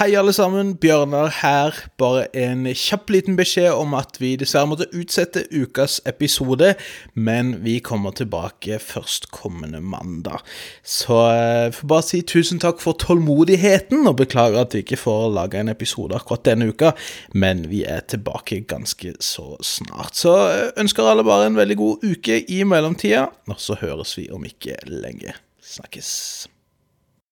Hei, alle sammen. Bjørnar her. Bare en kjapp liten beskjed om at vi dessverre måtte utsette ukas episode, men vi kommer tilbake førstkommende mandag. Så jeg får bare si tusen takk for tålmodigheten, og beklager at vi ikke får laga en episode akkurat denne uka, men vi er tilbake ganske så snart. Så eh, ønsker alle bare en veldig god uke i mellomtida, og så høres vi om ikke lenge. Snakkes.